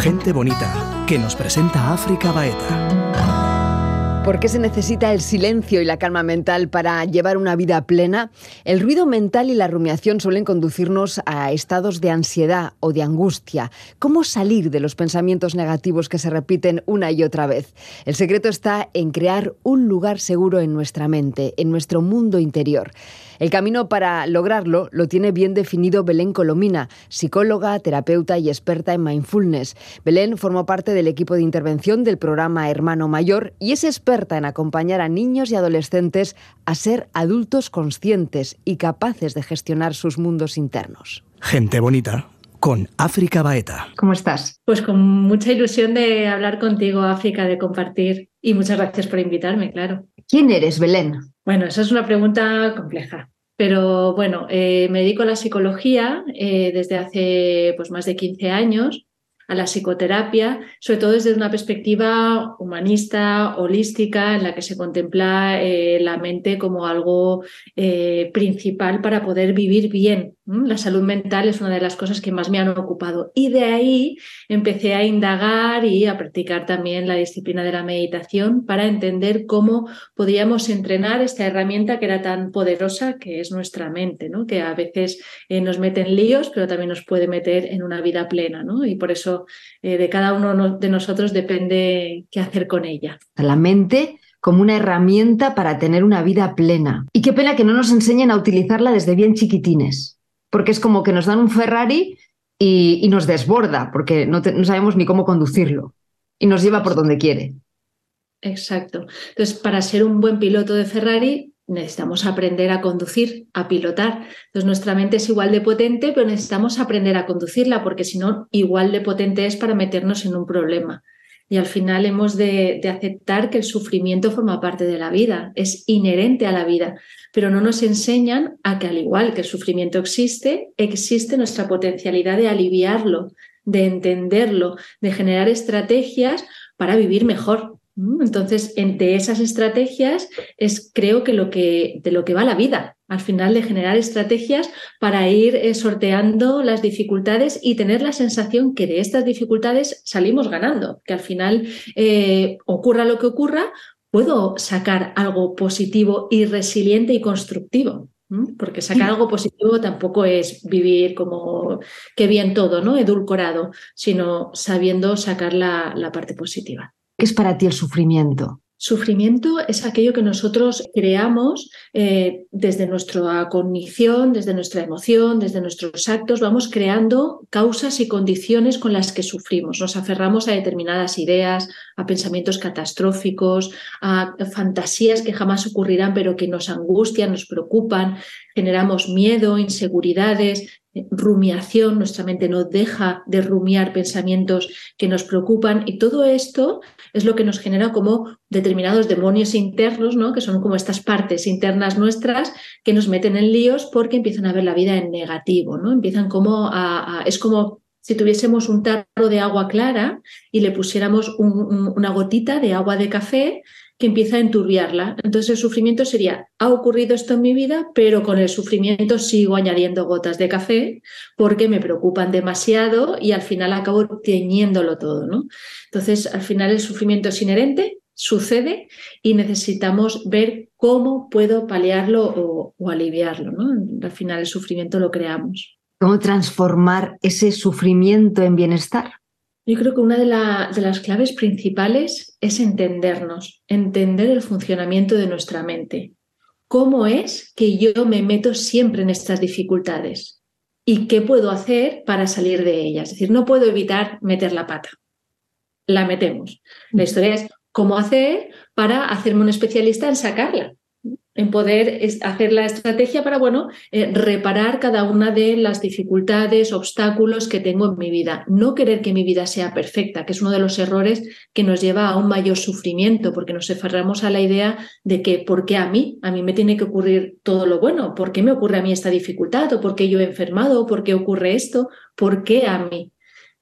Gente bonita que nos presenta África Baeta. ¿Por qué se necesita el silencio y la calma mental para llevar una vida plena? El ruido mental y la rumiación suelen conducirnos a estados de ansiedad o de angustia. ¿Cómo salir de los pensamientos negativos que se repiten una y otra vez? El secreto está en crear un lugar seguro en nuestra mente, en nuestro mundo interior. El camino para lograrlo lo tiene bien definido Belén Colomina, psicóloga, terapeuta y experta en mindfulness. Belén formó parte del equipo de intervención del programa Hermano Mayor y es experta en acompañar a niños y adolescentes a ser adultos conscientes y capaces de gestionar sus mundos internos. Gente bonita con África Baeta. ¿Cómo estás? Pues con mucha ilusión de hablar contigo, África, de compartir. Y muchas gracias por invitarme, claro. ¿Quién eres, Belén? Bueno, esa es una pregunta compleja. Pero bueno, eh, me dedico a la psicología eh, desde hace pues, más de 15 años a la psicoterapia, sobre todo desde una perspectiva humanista, holística, en la que se contempla eh, la mente como algo eh, principal para poder vivir bien. La salud mental es una de las cosas que más me han ocupado. Y de ahí empecé a indagar y a practicar también la disciplina de la meditación para entender cómo podíamos entrenar esta herramienta que era tan poderosa que es nuestra mente, ¿no? que a veces eh, nos mete en líos, pero también nos puede meter en una vida plena. ¿no? Y por eso eh, de cada uno de nosotros depende qué hacer con ella. La mente como una herramienta para tener una vida plena. Y qué pena que no nos enseñen a utilizarla desde bien chiquitines, porque es como que nos dan un Ferrari y, nos desborda, porque no, no sabemos ni cómo conducirlo y nos lleva por donde quiere. Exacto. Entonces, para ser un buen piloto de Ferrari, necesitamos aprender a conducir, a pilotar. Entonces nuestra mente es igual de potente, pero necesitamos aprender a conducirla porque si no, igual de potente es para meternos en un problema. Y al final hemos de, aceptar que el sufrimiento forma parte de la vida, es inherente a la vida, pero no nos enseñan a que al igual que el sufrimiento existe, existe nuestra potencialidad de aliviarlo, de entenderlo, de generar estrategias para vivir mejor, entonces, entre esas estrategias es creo que, lo que de lo que va la vida, al final de generar estrategias para ir eh, sorteando las dificultades y tener la sensación que de estas dificultades salimos ganando, que al final eh, ocurra lo que ocurra, puedo sacar algo positivo y resiliente y constructivo. Porque sacar algo positivo tampoco es vivir como que bien todo, ¿no? Edulcorado, sino sabiendo sacar la parte positiva. ¿Qué es para ti el sufrimiento? Sufrimiento es aquello que nosotros creamos eh, desde nuestra cognición, desde nuestra emoción, desde nuestros actos, vamos creando causas y condiciones con las que sufrimos. Nos aferramos a determinadas ideas, a pensamientos catastróficos, a fantasías que jamás ocurrirán pero que nos angustian, nos preocupan, generamos miedo, inseguridades, rumiación, nuestra mente no deja de rumiar pensamientos que nos preocupan y todo esto es lo que nos genera como determinados demonios internos, ¿no? que son como estas partes internas nuestras que nos meten en líos porque empiezan a ver la vida en negativo, ¿no? empiezan como a, es como si tuviésemos un tarro de agua clara y le pusiéramos una gotita de agua de café que empieza a enturbiarla. Entonces el sufrimiento sería, ha ocurrido esto en mi vida, pero con el sufrimiento sigo añadiendo gotas de café porque me preocupan demasiado y al final acabo teñiéndolo todo. ¿no? Entonces al final el sufrimiento es inherente, sucede y necesitamos ver cómo puedo paliarlo o, o aliviarlo. ¿no? Al final el sufrimiento lo creamos. ¿Cómo transformar ese sufrimiento en bienestar? Yo creo que una de, las claves principales es entendernos, entender el funcionamiento de nuestra mente. ¿Cómo es que yo me meto siempre en estas dificultades? ¿Y qué puedo hacer para salir de ellas? Es decir, no puedo evitar meter la pata. La metemos. La historia es cómo hacer para hacerme un especialista en sacarla en poder hacer la estrategia para, bueno, eh, reparar cada una de las dificultades, obstáculos que tengo en mi vida. No querer que mi vida sea perfecta, que es uno de los errores que nos lleva a un mayor sufrimiento, porque nos aferramos a la idea de que, ¿por qué a mí? A mí me tiene que ocurrir todo lo bueno. ¿Por qué me ocurre a mí esta dificultad? ¿O por qué yo he enfermado? ¿O por qué ocurre esto? ¿Por qué a mí?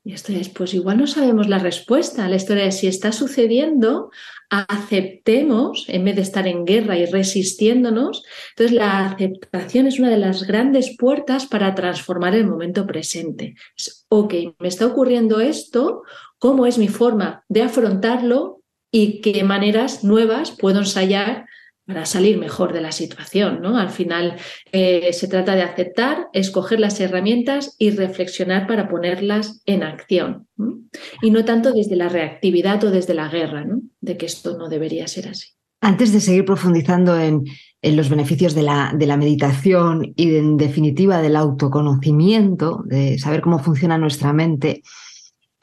Y esto es, pues igual no sabemos la respuesta. La historia es, si está sucediendo, aceptemos, en vez de estar en guerra y resistiéndonos. Entonces, la aceptación es una de las grandes puertas para transformar el momento presente. Es, ok, me está ocurriendo esto, cómo es mi forma de afrontarlo y qué maneras nuevas puedo ensayar para salir mejor de la situación. ¿no? Al final eh, se trata de aceptar, escoger las herramientas y reflexionar para ponerlas en acción. Y no tanto desde la reactividad o desde la guerra, ¿no? de que esto no debería ser así. Antes de seguir profundizando en, los beneficios de la, meditación y en definitiva del autoconocimiento, de saber cómo funciona nuestra mente,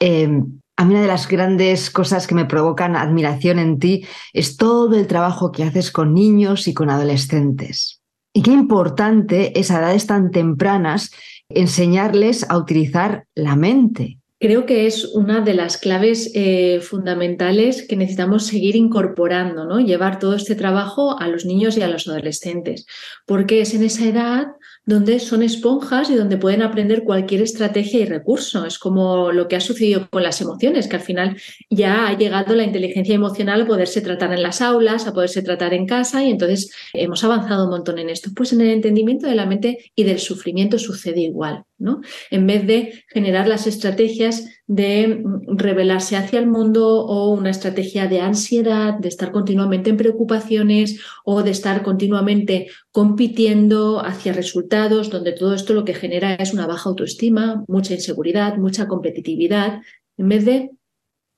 eh, a mí una de las grandes cosas que me provocan admiración en ti es todo el trabajo que haces con niños y con adolescentes. Y qué importante es a edades tan tempranas enseñarles a utilizar la mente. Creo que es una de las claves eh, fundamentales que necesitamos seguir incorporando. Llevar todo este trabajo a los niños y a los adolescentes, porque es en esa edad donde son esponjas y donde pueden aprender cualquier estrategia y recurso. Es como lo que ha sucedido con las emociones, que al final ya ha llegado la inteligencia emocional a poderse tratar en las aulas, a poderse tratar en casa y entonces hemos avanzado un montón en esto. Pues en el entendimiento de la mente y del sufrimiento sucede igual. En vez de generar las estrategias de revelarse hacia el mundo o una estrategia de ansiedad, de estar continuamente en preocupaciones o de estar continuamente compitiendo hacia resultados, donde todo esto lo que genera es una baja autoestima, mucha inseguridad, mucha competitividad, en vez de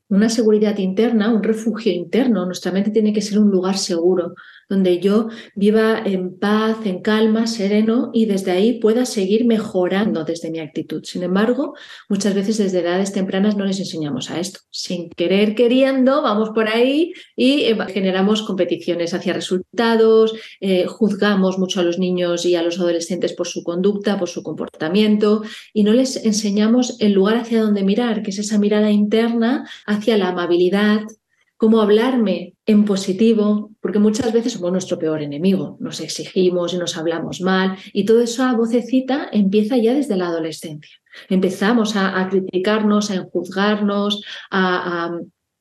una seguridad interna, un refugio interno. Nuestra mente tiene que ser un lugar seguro, donde yo viva en paz, en calma, sereno y desde ahí pueda seguir mejorando desde mi actitud. Sin embargo, muchas veces desde edades tempranas no les enseñamos a esto. Sin querer queriendo, vamos por ahí y eh, generamos competiciones hacia resultados, eh, juzgamos mucho a los niños y a los adolescentes por su conducta, por su comportamiento y no les enseñamos el lugar hacia donde mirar, que es esa mirada interna hacia la amabilidad, cómo hablarme en positivo, porque muchas veces somos nuestro peor enemigo, nos exigimos y nos hablamos mal y toda esa vocecita empieza ya desde la adolescencia. Empezamos a, criticarnos, a juzgarnos, a,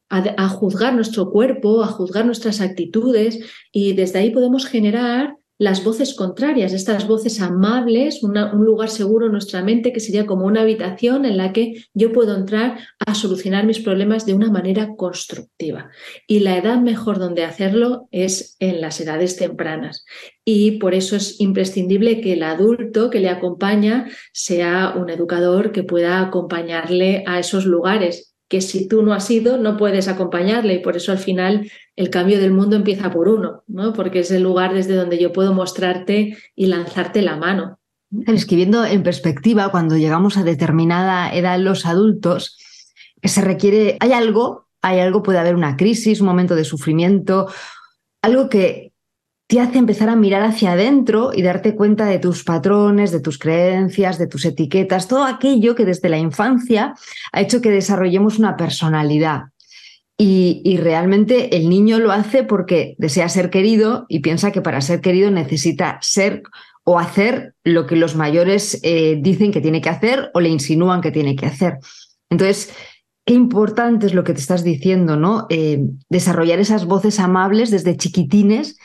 a juzgar nuestro cuerpo, a juzgar nuestras actitudes y desde ahí podemos generar las voces contrarias, estas voces amables, un lugar seguro en nuestra mente que sería como una habitación en la que yo puedo entrar a solucionar mis problemas de una manera constructiva. Y la edad mejor donde hacerlo es en las edades tempranas. Y por eso es imprescindible que el adulto que le acompaña sea un educador que pueda acompañarle a esos lugares que si tú no has ido no puedes acompañarle y por eso al final el cambio del mundo empieza por uno, ¿no? Porque es el lugar desde donde yo puedo mostrarte y lanzarte la mano. Escribiendo en perspectiva, cuando llegamos a determinada edad los adultos, que se requiere, hay algo, hay algo, puede haber una crisis, un momento de sufrimiento, algo que te hace empezar a mirar hacia adentro y darte cuenta de tus patrones, de tus creencias, de tus etiquetas, todo aquello que desde la infancia ha hecho que desarrollemos una personalidad. Y, realmente el niño lo hace porque desea ser querido y piensa que para ser querido necesita ser o hacer lo que los mayores eh, dicen que tiene que hacer o le insinúan que tiene que hacer. Entonces, qué importante es lo que te estás diciendo, ¿no? Eh, desarrollar esas voces amables desde chiquitines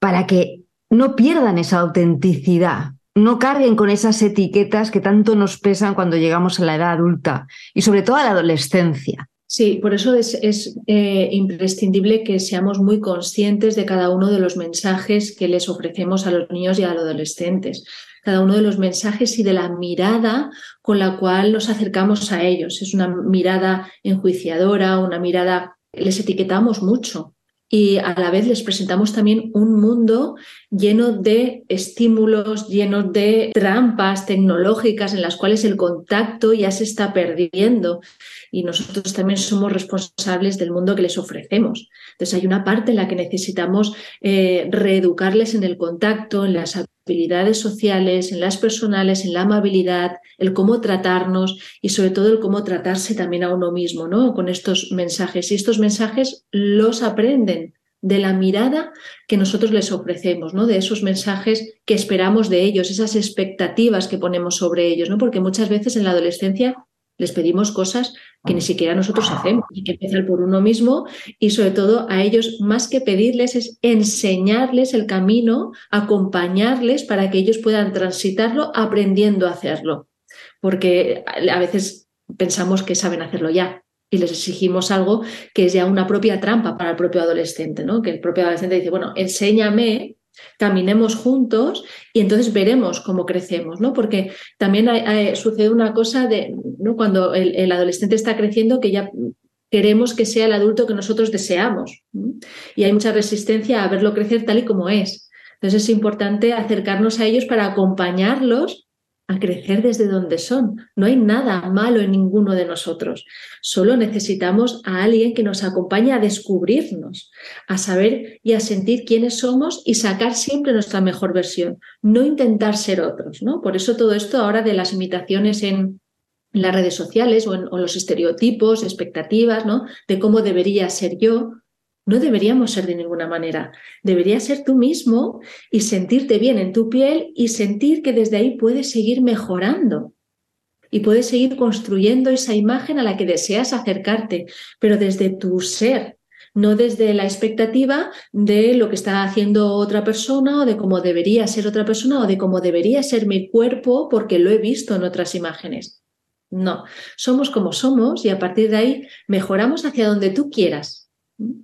para que no pierdan esa autenticidad, no carguen con esas etiquetas que tanto nos pesan cuando llegamos a la edad adulta y sobre todo a la adolescencia. Sí, por eso es, eh, imprescindible que seamos muy conscientes de cada uno de los mensajes que les ofrecemos a los niños y a los adolescentes, cada uno de los mensajes y de la mirada con la cual nos acercamos a ellos. Es una mirada enjuiciadora, una mirada, les etiquetamos mucho, y a la vez les presentamos también un mundo lleno de estímulos, lleno de trampas tecnológicas en las cuales el contacto ya se está perdiendo y nosotros también somos responsables del mundo que les ofrecemos. Entonces hay una parte en la que necesitamos eh, reeducarles en el contacto, en las habilidades sociales, en las personales, en la amabilidad, el cómo tratarnos y sobre todo el cómo tratarse también a uno mismo, ¿no? Con estos mensajes. Y estos mensajes los aprenden de la mirada que nosotros les ofrecemos, ¿no? De esos mensajes que esperamos de ellos, esas expectativas que ponemos sobre ellos, ¿no? Porque muchas veces en la adolescencia les pedimos cosas que ni siquiera nosotros hacemos. Hay que empezar por uno mismo y sobre todo a ellos más que pedirles es enseñarles el camino, acompañarles para que ellos puedan transitarlo aprendiendo a hacerlo. Porque a veces pensamos que saben hacerlo ya y les exigimos algo que es ya una propia trampa para el propio adolescente, ¿no? Que el propio adolescente dice, bueno, enséñame, caminemos juntos y entonces veremos cómo crecemos, ¿no? Porque también sucede una cosa de, ¿no? Cuando el, adolescente está creciendo que ya queremos que sea el adulto que nosotros deseamos y hay mucha resistencia a verlo crecer tal y como es. Entonces es importante acercarnos a ellos para acompañarlos a crecer desde donde son. No hay nada malo en ninguno de nosotros. Solo necesitamos a alguien que nos acompañe a descubrirnos, a saber y a sentir quiénes somos y sacar siempre nuestra mejor versión, no intentar ser otros, ¿no? Por eso todo esto ahora de las imitaciones en las redes sociales o en los estereotipos, expectativas, ¿no? De cómo debería ser yo, no deberíamos ser de ninguna manera. Deberías ser tú mismo y sentirte bien en tu piel y sentir que desde ahí puedes seguir mejorando y puedes seguir construyendo esa imagen a la que deseas acercarte, pero desde tu ser, no desde la expectativa de lo que está haciendo otra persona o de cómo debería ser otra persona o de cómo debería ser mi cuerpo porque lo he visto en otras imágenes. No, somos como somos y a partir de ahí mejoramos hacia donde tú quieras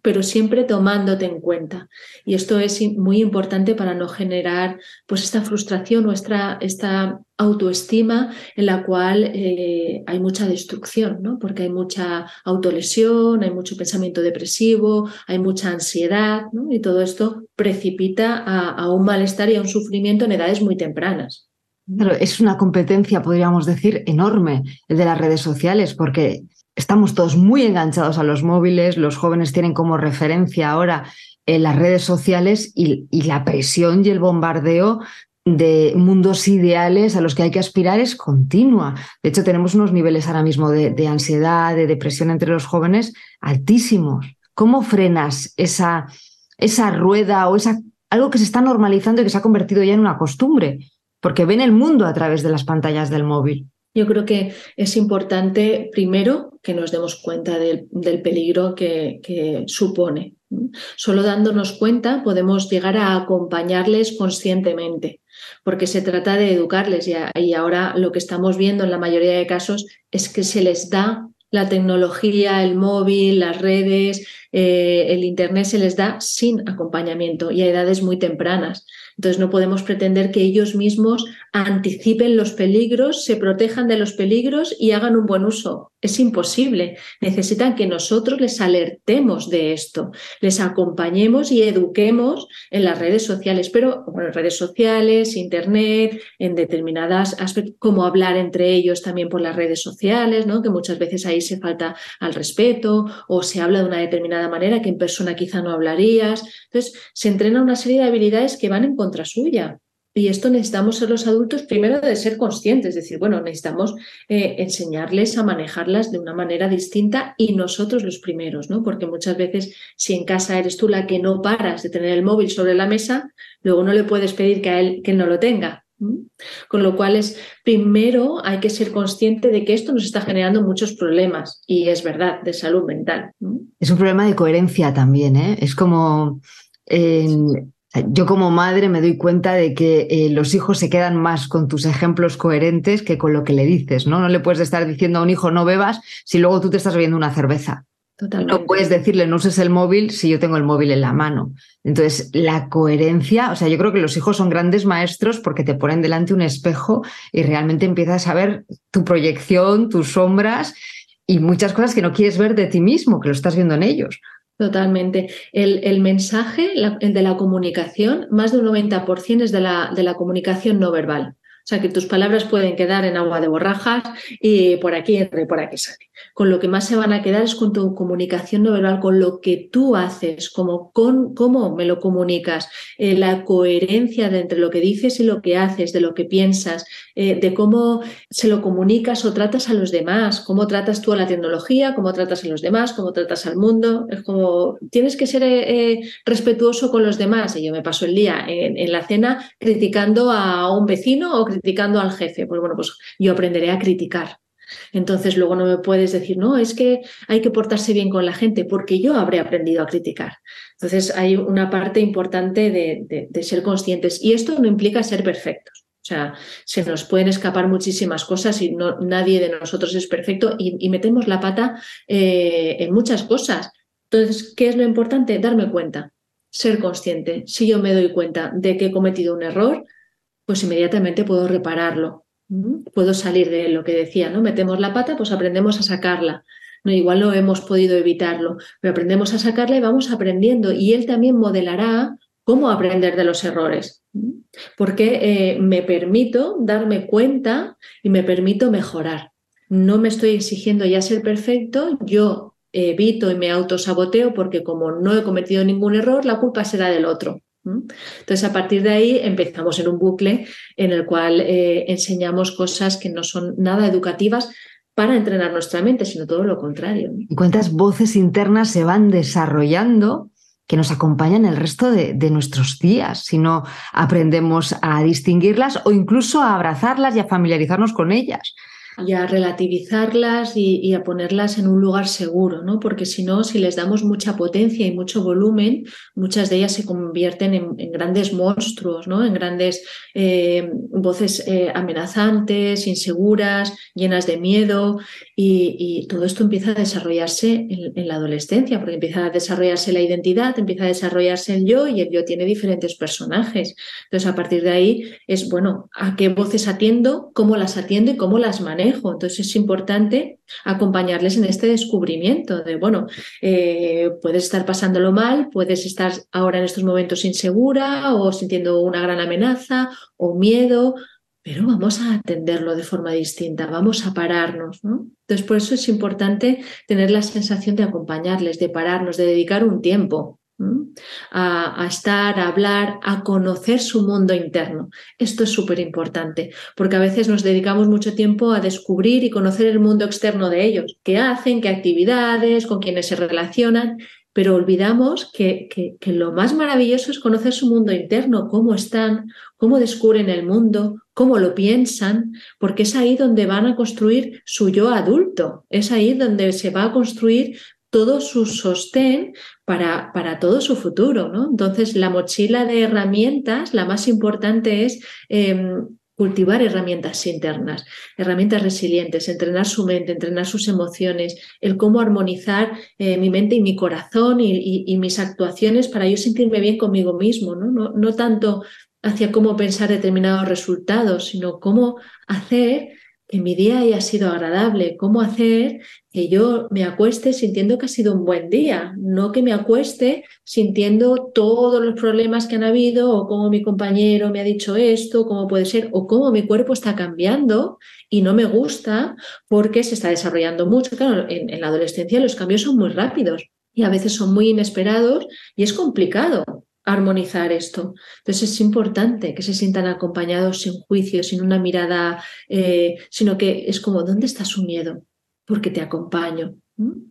pero siempre tomándote en cuenta. Y esto es muy importante para no generar pues esta frustración o esta, autoestima en la cual eh, hay mucha destrucción, ¿no? porque hay mucha autolesión, hay mucho pensamiento depresivo, hay mucha ansiedad y todo esto precipita a, a un malestar y a un sufrimiento en edades muy tempranas. es una competencia, podríamos decir, enorme el de las redes sociales, porque estamos todos muy enganchados a los móviles, los jóvenes tienen como referencia ahora en las redes sociales y, la presión y el bombardeo de mundos ideales a los que hay que aspirar es continua. De hecho, tenemos unos niveles ahora mismo de, ansiedad, de depresión entre los jóvenes altísimos. ¿Cómo frenas esa, esa rueda o esa, algo que se está normalizando y que se ha convertido ya en una costumbre? Porque ven el mundo a través de las pantallas del móvil. Yo creo que es importante, primero, que nos demos cuenta del, peligro que, supone. Solo dándonos cuenta podemos llegar a acompañarles conscientemente, porque se trata de educarles y, ahora lo que estamos viendo en la mayoría de casos es que se les da la tecnología, el móvil, las redes, eh, el Internet se les da sin acompañamiento y a edades muy tempranas. Entonces no podemos pretender que ellos mismos anticipen los peligros, se protejan de los peligros y hagan un buen uso. Es imposible. Necesitan que nosotros les alertemos de esto, les acompañemos y eduquemos en las redes sociales, pero bueno, redes sociales, internet, en determinadas aspectos, cómo hablar entre ellos también por las redes sociales, ¿no? que muchas veces ahí se falta al respeto o se habla de una determinada manera que en persona quizá no hablarías. Entonces, se entrena una serie de habilidades que van en contra suya. Y esto necesitamos ser los adultos primero de ser conscientes, es decir, bueno, necesitamos eh, enseñarles a manejarlas de una manera distinta y nosotros los primeros, ¿no? Porque muchas veces si en casa eres tú la que no paras de tener el móvil sobre la mesa, luego no le puedes pedir que a él que no lo tenga. Con lo cual es primero hay que ser consciente de que esto nos está generando muchos problemas y es verdad, de salud mental. Es un problema de coherencia también, ¿eh? Es como yo como madre me doy cuenta de que eh, los hijos se quedan más con tus ejemplos coherentes que con lo que le dices, ¿no? No le puedes estar diciendo a un hijo no bebas si luego tú te estás bebiendo una cerveza. No puedes decirle no uses el móvil si yo tengo el móvil en la mano. Entonces, la coherencia, o sea, yo creo que los hijos son grandes maestros porque te ponen delante un espejo y realmente empiezas a ver tu proyección, tus sombras y muchas cosas que no quieres ver de ti mismo, que lo estás viendo en ellos. Totalmente. El, el mensaje, el de la comunicación, más de un 90% es de la, de la comunicación no verbal. O sea, que tus palabras pueden quedar en agua de borrajas y por aquí entra y por aquí sale con lo que más se van a quedar es con tu comunicación no verbal, con lo que tú haces, cómo me lo comunicas, eh, la coherencia de entre lo que dices y lo que haces, de lo que piensas, eh, de cómo se lo comunicas o tratas a los demás, cómo tratas tú a la tecnología, cómo tratas a los demás, cómo tratas al mundo. Es como tienes que ser eh, respetuoso con los demás. Y yo me paso el día en, en la cena criticando a un vecino o criticando al jefe. Pues bueno, pues yo aprenderé a criticar entonces luego no me puedes decir, no, es que hay que portarse bien con la gente, porque yo habré aprendido a criticar. Entonces hay una parte importante de, ser conscientes y esto no implica ser perfectos. sea, se nos pueden escapar muchísimas cosas y no, nadie de nosotros es perfecto y, metemos la pata eh, en muchas cosas. Entonces, ¿qué es lo importante? Darme cuenta, ser consciente. Si yo me doy cuenta de que he cometido un error, pues inmediatamente puedo repararlo. Puedo salir de lo que decía, ¿no? Metemos la pata, pues aprendemos a sacarla. No, igual no hemos podido evitarlo, pero aprendemos a sacarla y vamos aprendiendo. Y él también modelará cómo aprender de los errores. Porque eh, me permito darme cuenta y me permito mejorar. No me estoy exigiendo ya ser perfecto, yo evito y me autosaboteo porque como no he cometido ningún error, la culpa será del otro. Entonces, a partir de ahí empezamos en un bucle en el cual eh, enseñamos cosas que no son nada educativas para entrenar nuestra mente, sino todo lo contrario. ¿Cuántas voces internas se van desarrollando que nos acompañan el resto de, de, nuestros días si no aprendemos a distinguirlas o incluso a abrazarlas y a familiarizarnos con ellas? Y a relativizarlas y, a ponerlas en un lugar seguro, ¿no? Porque si no, si les damos mucha potencia y mucho volumen, muchas de ellas se convierten en, grandes monstruos, ¿no? En grandes eh, voces eh, amenazantes, inseguras, llenas de miedo y, todo esto empieza a desarrollarse en, la adolescencia, porque empieza a desarrollarse la identidad, empieza a desarrollarse el yo y el yo tiene diferentes personajes. Entonces, a partir de ahí es, bueno, ¿a qué voces atiendo? ¿Cómo las atiendo y cómo las manejo? Entonces es importante acompañarles en este descubrimiento de, bueno, eh, puedes estar pasándolo mal, puedes estar ahora en estos momentos insegura o sintiendo una gran amenaza o miedo, pero vamos a atenderlo de forma distinta, vamos a pararnos. ¿no? Entonces, por eso es importante tener la sensación de acompañarles, de pararnos, de dedicar un tiempo a, estar, a hablar, a conocer su mundo interno. Esto es súper importante, porque a veces nos dedicamos mucho tiempo a descubrir y conocer el mundo externo de ellos, qué hacen, qué actividades, con quiénes se relacionan, pero olvidamos que, que, lo más maravilloso es conocer su mundo interno, cómo están, cómo descubren el mundo, cómo lo piensan, porque es ahí donde van a construir su yo adulto, es ahí donde se va a construir todo su sostén para, para todo su futuro. ¿no? Entonces, la mochila de herramientas, la más importante es em, cultivar herramientas internas, herramientas resilientes, entrenar su mente, entrenar sus emociones, el cómo armonizar eh, mi mente y mi corazón y, mis actuaciones para yo sentirme bien conmigo mismo, ¿no? No, no tanto hacia cómo pensar determinados resultados, sino cómo hacer que mi día haya sido agradable, cómo hacer que yo me acueste sintiendo que ha sido un buen día, no que me acueste sintiendo todos los problemas que han habido o cómo mi compañero me ha dicho esto, cómo puede ser, o cómo mi cuerpo está cambiando y no me gusta porque se está desarrollando mucho. Claro, en, en la adolescencia los cambios son muy rápidos y a veces son muy inesperados y es complicado armonizar esto. Entonces es importante que se sientan acompañados sin juicio, sin una mirada, eh, sino que es como, ¿dónde está su miedo? Porque te acompaño.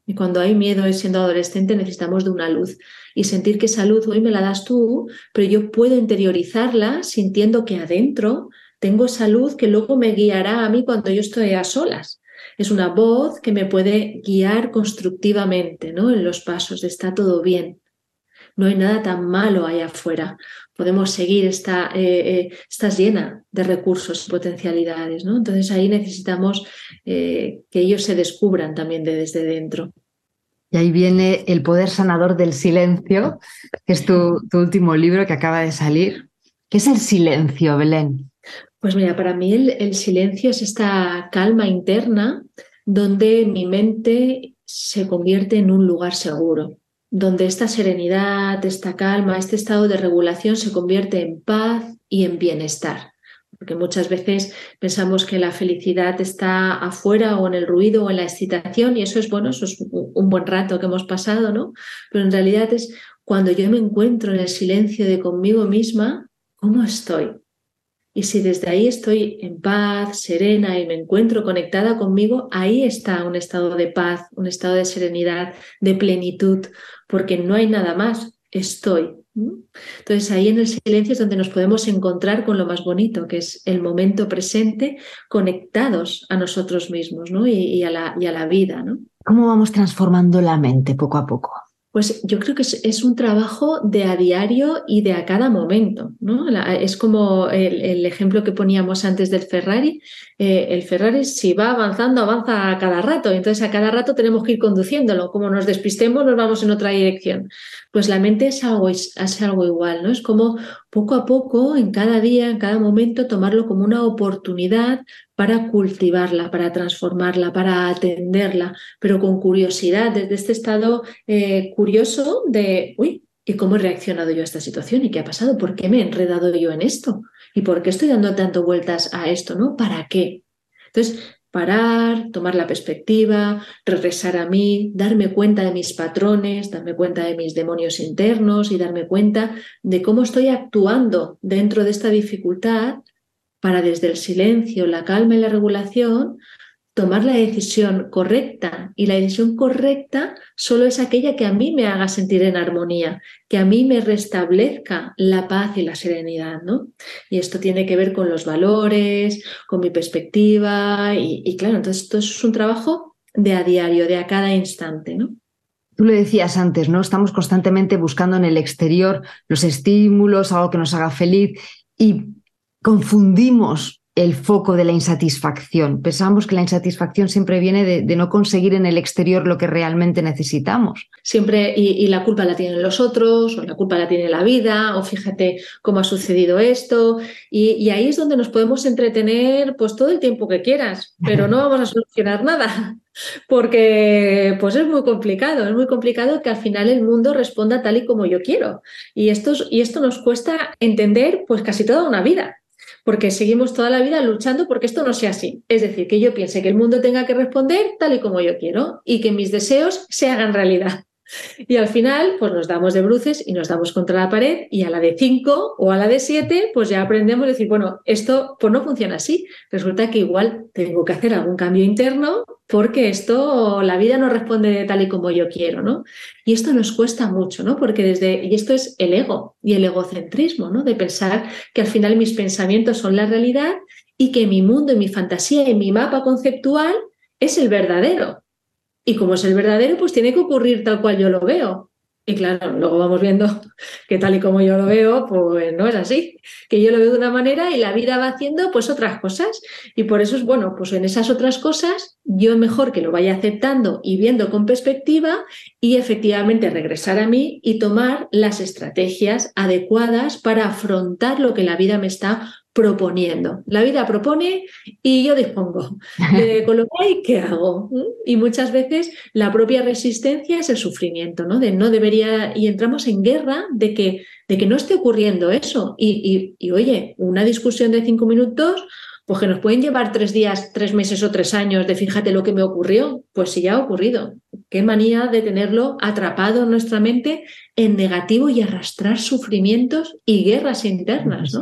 Y cuando hay miedo siendo adolescente necesitamos de una luz y sentir que esa luz hoy me la das tú, pero yo puedo interiorizarla sintiendo que adentro tengo esa luz que luego me guiará a mí cuando yo estoy a solas. Es una voz que me puede guiar constructivamente ¿no? en los pasos está todo bien, no hay nada tan malo allá afuera. Podemos seguir, está, eh, eh, estás llena de recursos y potencialidades, ¿no? Entonces ahí necesitamos eh, que ellos se descubran también de desde dentro. Y ahí viene El poder sanador del silencio, que es tu, último libro que acaba de salir. ¿Qué es el silencio, Belén? Pues mira, para mí el silencio es esta calma interna donde mi mente se convierte en un lugar seguro donde esta serenidad, esta calma, este estado de regulación se convierte en paz y en bienestar. Porque muchas veces pensamos que la felicidad está afuera o en el ruido o en la excitación y eso es bueno, eso es un buen rato que hemos pasado, ¿no? Pero en realidad es cuando yo me encuentro en el silencio de conmigo misma, ¿cómo estoy? Y si desde ahí estoy en paz, serena y me encuentro conectada conmigo, ahí está un estado de paz, un estado de serenidad, de plenitud, porque no hay nada más, estoy. Entonces ahí en el silencio es donde nos podemos encontrar con lo más bonito, que es el momento presente, conectados a nosotros mismos ¿no? y, a la, y a la vida. ¿no? ¿Cómo vamos transformando la mente poco a poco? Pues yo creo que es, un trabajo de a diario y de a cada momento. ¿no? es como el, ejemplo que poníamos antes del Ferrari. Eh, el Ferrari, si va avanzando, avanza a cada rato. Entonces, a cada rato tenemos que ir conduciéndolo. Como nos despistemos, nos vamos en otra dirección. Pues la mente es algo, es, es algo igual. ¿no? Es como poco a poco, en cada día, en cada momento, tomarlo como una oportunidad para cultivarla, para transformarla, para atenderla, pero con curiosidad, desde este estado eh, curioso de, uy, ¿y cómo he reaccionado yo a esta situación? ¿Y qué ha pasado? ¿Por qué me he enredado yo en esto? ¿Y por qué estoy dando tanto vueltas a esto? ¿No? ¿Para qué? Entonces, parar, tomar la perspectiva, regresar a mí, darme cuenta de mis patrones, darme cuenta de mis demonios internos y darme cuenta de cómo estoy actuando dentro de esta dificultad para desde el silencio, la calma y la regulación tomar la decisión correcta. Y la decisión correcta solo es aquella que a mí me haga sentir en armonía, que a mí me restablezca la paz y la serenidad. ¿no? Y esto tiene que ver con los valores, con mi perspectiva. Y, claro, entonces esto es un trabajo de a diario, de a cada instante. ¿no? Tú le decías antes, ¿no? Estamos constantemente buscando en el exterior los estímulos, algo que nos haga feliz. Y confundimos el foco de la insatisfacción. Pensamos que la insatisfacción siempre viene de, no conseguir en el exterior lo que realmente necesitamos. Siempre, y, la culpa la tienen los otros, o la culpa la tiene la vida, o fíjate cómo ha sucedido esto. Y, ahí es donde nos podemos entretener pues todo el tiempo que quieras, pero no vamos a solucionar nada. Porque pues es muy complicado, es muy complicado que al final el mundo responda tal y como yo quiero. Y esto, y esto nos cuesta entender pues casi toda una vida porque seguimos toda la vida luchando porque esto no sea así. Es decir, que yo piense que el mundo tenga que responder tal y como yo quiero y que mis deseos se hagan realidad. Y al final, pues nos damos de bruces y nos damos contra la pared y a la de 5 o a la de 7, pues ya aprendemos a decir, bueno, esto pues no funciona así. Resulta que igual tengo que hacer algún cambio interno porque esto, la vida no responde tal y como yo quiero, ¿no? Y esto nos cuesta mucho, ¿no? Porque desde, y esto es el ego y el egocentrismo, ¿no? De pensar que al final mis pensamientos son la realidad y que mi mundo y mi fantasía y mi mapa conceptual es el verdadero. Y como es el verdadero, pues tiene que ocurrir tal cual yo lo veo. Y claro, luego vamos viendo que tal y como yo lo veo, pues no es así. Que yo lo veo de una manera y la vida va haciendo pues otras cosas. Y por eso es bueno, pues en esas otras cosas yo mejor que lo vaya aceptando y viendo con perspectiva y efectivamente regresar a mí y tomar las estrategias adecuadas para afrontar lo que la vida me está proponiendo. La vida propone y yo dispongo. con lo que hay, ¿qué hago? ¿Mm? Y muchas veces la propia resistencia es el sufrimiento, ¿no? De no debería, y entramos en guerra de que, de que no esté ocurriendo eso. Y, y, y oye, una discusión de cinco minutos pues que nos pueden llevar tres días, tres meses o tres años de fíjate lo que me ocurrió, pues si ya ha ocurrido. Qué manía de tenerlo atrapado en nuestra mente en negativo y arrastrar sufrimientos y guerras internas.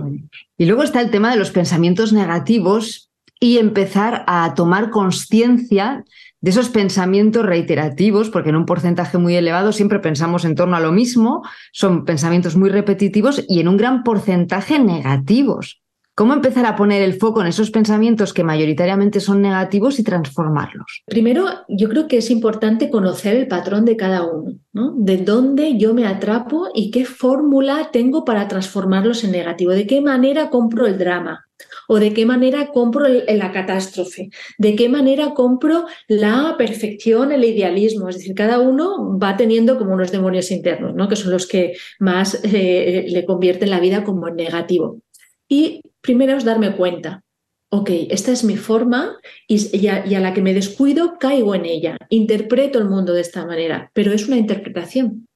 Y luego está el tema de los pensamientos negativos y empezar a tomar conciencia de esos pensamientos reiterativos, porque en un porcentaje muy elevado siempre pensamos en torno a lo mismo, son pensamientos muy repetitivos y en un gran porcentaje negativos. ¿Cómo empezar a poner el foco en esos pensamientos que mayoritariamente son negativos y transformarlos? Primero, yo creo que es importante conocer el patrón de cada uno, ¿no? De dónde yo me atrapo y qué fórmula tengo para transformarlos en negativo, de qué manera compro el drama, o de qué manera compro la catástrofe, de qué manera compro la perfección, el idealismo. Es decir, cada uno va teniendo como unos demonios internos, ¿no? que son los que más eh, le convierten la vida como en negativo. Y primero es darme cuenta, ok, esta es mi forma y, a, la que me descuido caigo en ella, interpreto el mundo de esta manera, pero es una interpretación,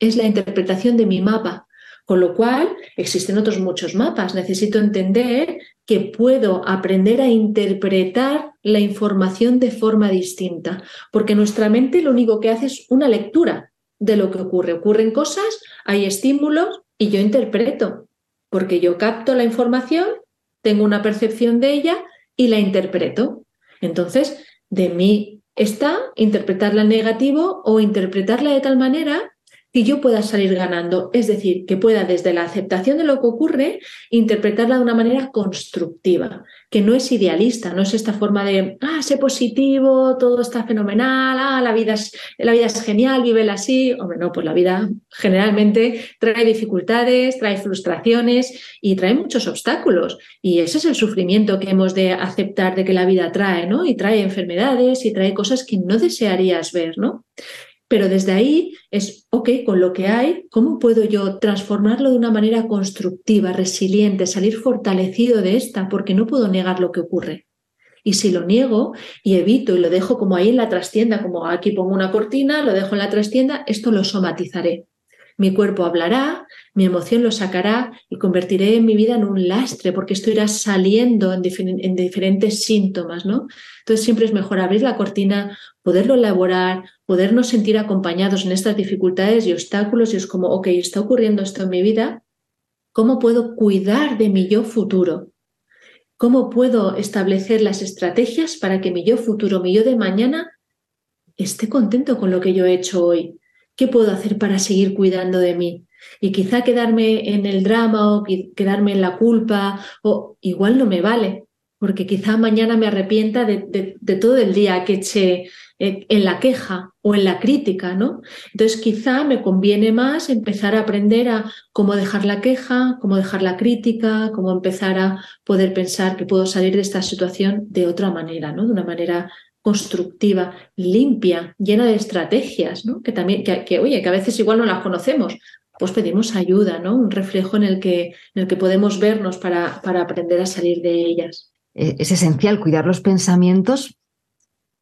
es la interpretación de mi mapa, con lo cual existen otros muchos mapas. Necesito entender que puedo aprender a interpretar la información de forma distinta, porque nuestra mente lo único que hace es una lectura de lo que ocurre. Ocurren cosas, hay estímulos y yo interpreto porque yo capto la información, tengo una percepción de ella y la interpreto. Entonces, de mí está interpretarla en negativo o interpretarla de tal manera que yo pueda salir ganando, es decir, que pueda desde la aceptación de lo que ocurre interpretarla de una manera constructiva, que no es idealista, no es esta forma de, sé positivo, todo está fenomenal, ah, la vida es, la vida es genial, vívela así. Hombre, no, pues la vida generalmente trae dificultades, trae frustraciones y trae muchos obstáculos. Y ese es el sufrimiento que hemos de aceptar de que la vida trae, ¿no? Y trae enfermedades y trae cosas que no desearías ver, ¿no? Pero desde ahí es, ok, con lo que hay, ¿cómo puedo yo transformarlo de una manera constructiva, resiliente, salir fortalecido de esta? Porque no puedo negar lo que ocurre. Y si lo niego y evito y lo dejo como ahí en la trastienda, como aquí pongo una cortina, lo dejo en la trastienda, esto lo somatizaré. Mi cuerpo hablará, mi emoción lo sacará y convertiré mi vida en un lastre, porque esto irá saliendo en, en, diferentes síntomas, ¿no? Entonces siempre es mejor abrir la cortina, poderlo elaborar, podernos sentir acompañados en estas dificultades y obstáculos y es como, ok, está ocurriendo esto en mi vida, ¿cómo puedo cuidar de mi yo futuro? ¿Cómo puedo establecer las estrategias para que mi yo futuro, mi yo de mañana, esté contento con lo que yo he hecho hoy? ¿Qué puedo hacer para seguir cuidando de mí? Y quizá quedarme en el drama o quedarme en la culpa, o igual no me vale, porque quizá mañana me arrepienta de, todo el día que eché en la queja o en la crítica, ¿no? Entonces quizá me conviene más empezar a aprender a cómo dejar la queja, cómo dejar la crítica, cómo empezar a poder pensar que puedo salir de esta situación de otra manera, ¿no? De una manera constructiva, limpia, llena de estrategias, ¿no? Que también, que, oye, que a veces igual no las conocemos, pues pedimos ayuda, ¿no? Un reflejo en el que, en el que podemos vernos para, para aprender a salir de ellas. Eh, es esencial cuidar los pensamientos,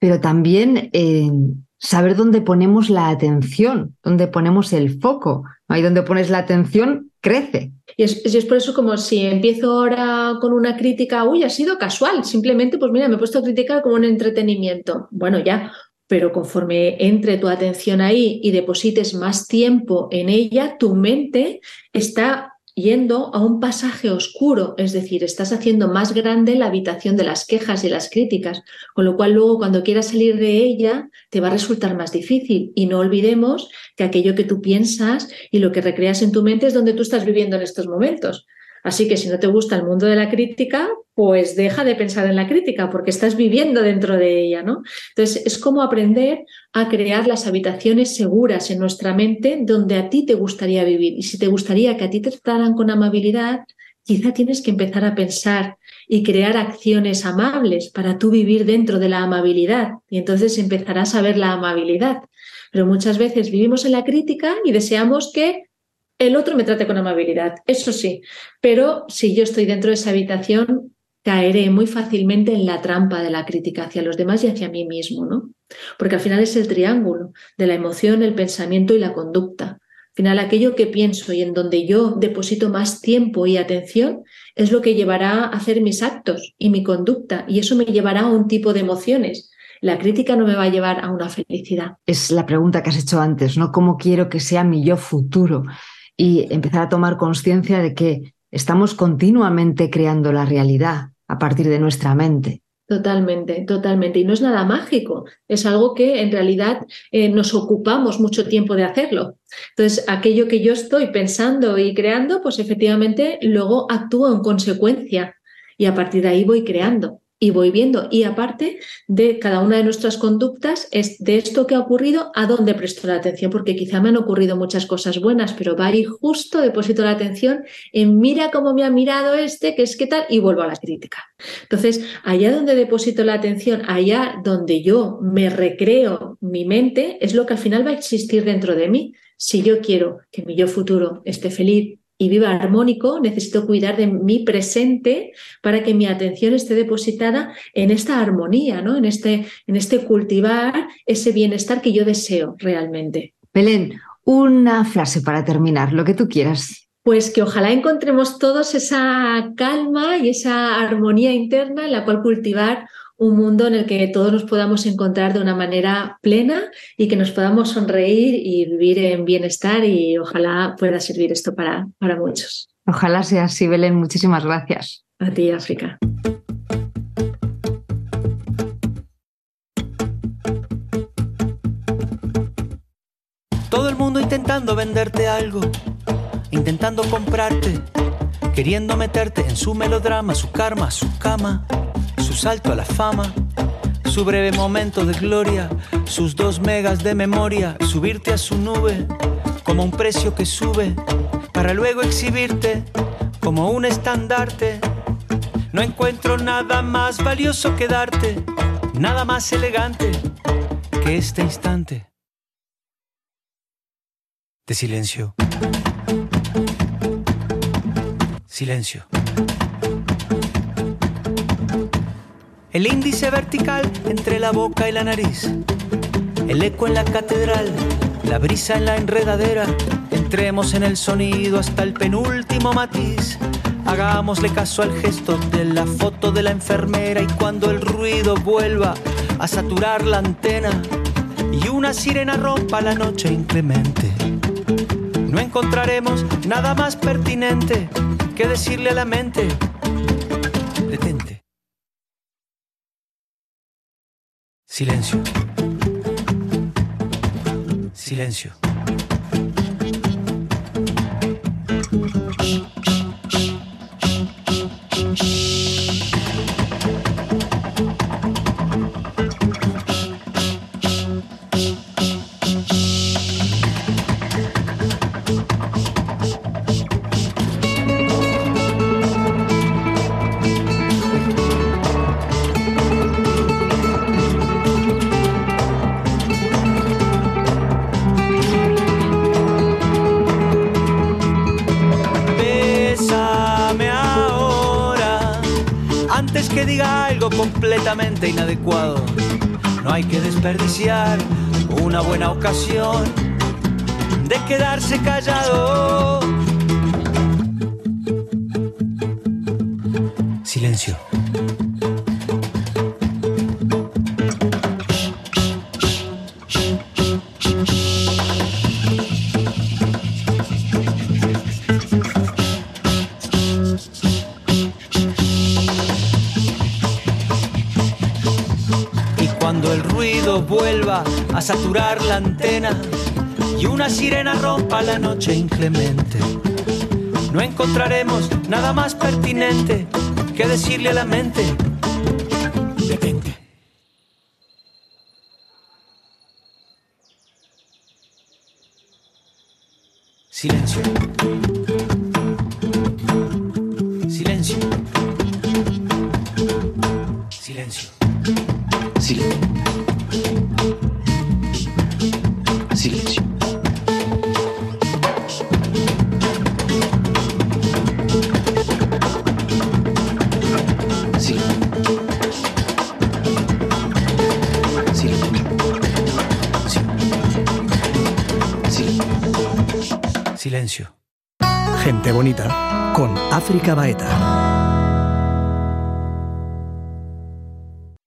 pero también eh, saber dónde ponemos la atención, dónde ponemos el foco. Ahí donde pones la atención, crece. Y es, es, por eso como si empiezo ahora con una crítica, uy, ha sido casual, simplemente, pues mira, me he puesto a criticar como un entretenimiento. Bueno, ya, pero conforme entre tu atención ahí y deposites más tiempo en ella, tu mente está yendo a un pasaje oscuro, es decir, estás haciendo más grande la habitación de las quejas y las críticas, con lo cual luego cuando quieras salir de ella te va a resultar más difícil. Y no olvidemos que aquello que tú piensas y lo que recreas en tu mente es donde tú estás viviendo en estos momentos. Así que si no te gusta el mundo de la crítica, pues deja de pensar en la crítica porque estás viviendo dentro de ella, ¿no? Entonces es como aprender a crear las habitaciones seguras en nuestra mente donde a ti te gustaría vivir. Y si te gustaría que a ti te trataran con amabilidad, quizá tienes que empezar a pensar y crear acciones amables para tú vivir dentro de la amabilidad. Y entonces empezarás a ver la amabilidad. Pero muchas veces vivimos en la crítica y deseamos que el otro me trate con amabilidad, eso sí, pero si yo estoy dentro de esa habitación, caeré muy fácilmente en la trampa de la crítica hacia los demás y hacia mí mismo, ¿no? Porque al final es el triángulo de la emoción, el pensamiento y la conducta. Al final, aquello que pienso y en donde yo deposito más tiempo y atención es lo que llevará a hacer mis actos y mi conducta, y eso me llevará a un tipo de emociones. La crítica no me va a llevar a una felicidad. Es la pregunta que has hecho antes, ¿no? ¿Cómo quiero que sea mi yo futuro? Y empezar a tomar conciencia de que estamos continuamente creando la realidad a partir de nuestra mente. Totalmente, totalmente. Y no es nada mágico, es algo que en realidad eh, nos ocupamos mucho tiempo de hacerlo. Entonces, aquello que yo estoy pensando y creando, pues efectivamente luego actúo en consecuencia y a partir de ahí voy creando y voy viendo. Y aparte de cada una de nuestras conductas, es de esto que ha ocurrido, a dónde presto la atención, porque quizá me han ocurrido muchas cosas buenas, pero va a ir justo, deposito la atención en mira cómo me ha mirado este, que es qué tal, y vuelvo a la crítica. Entonces, allá donde deposito la atención, allá donde yo me recreo mi mente, es lo que al final va a existir dentro de mí. Si yo quiero que mi yo futuro esté feliz, y viva armónico, necesito cuidar de mi presente para que mi atención esté depositada en esta armonía, ¿no? en, este, en este cultivar ese bienestar que yo deseo realmente. Belén, una frase para terminar, lo que tú quieras. Pues que ojalá encontremos todos esa calma y esa armonía interna en la cual cultivar un mundo en el que todos nos podamos encontrar de una manera plena y que nos podamos sonreír y vivir en bienestar y ojalá pueda servir esto para, para muchos. Ojalá sea así, Belén. Muchísimas gracias. A ti, África. Todo el mundo intentando venderte algo, intentando comprarte, queriendo meterte en su melodrama, su karma, su cama, su salto a la fama, su breve momento de gloria, sus dos megas de memoria, subirte a su nube como un precio que sube, para luego exhibirte como un estandarte. No encuentro nada más valioso que darte, nada más elegante que este instante de silencio. Silencio. El índice vertical entre la boca y la nariz. El eco en la catedral, la brisa en la enredadera. Entremos en el sonido hasta el penúltimo matiz. Hagámosle caso al gesto de la foto de la enfermera y cuando el ruido vuelva a saturar la antena y una sirena rompa la noche inclemente no encontraremos nada más pertinente que decirle a la mente, detente. Silencio. Silencio. A saturar la antena y una sirena rompa la noche inclemente. No encontraremos nada más pertinente que decirle a la mente, detente. Gente Bonita con África Baeta.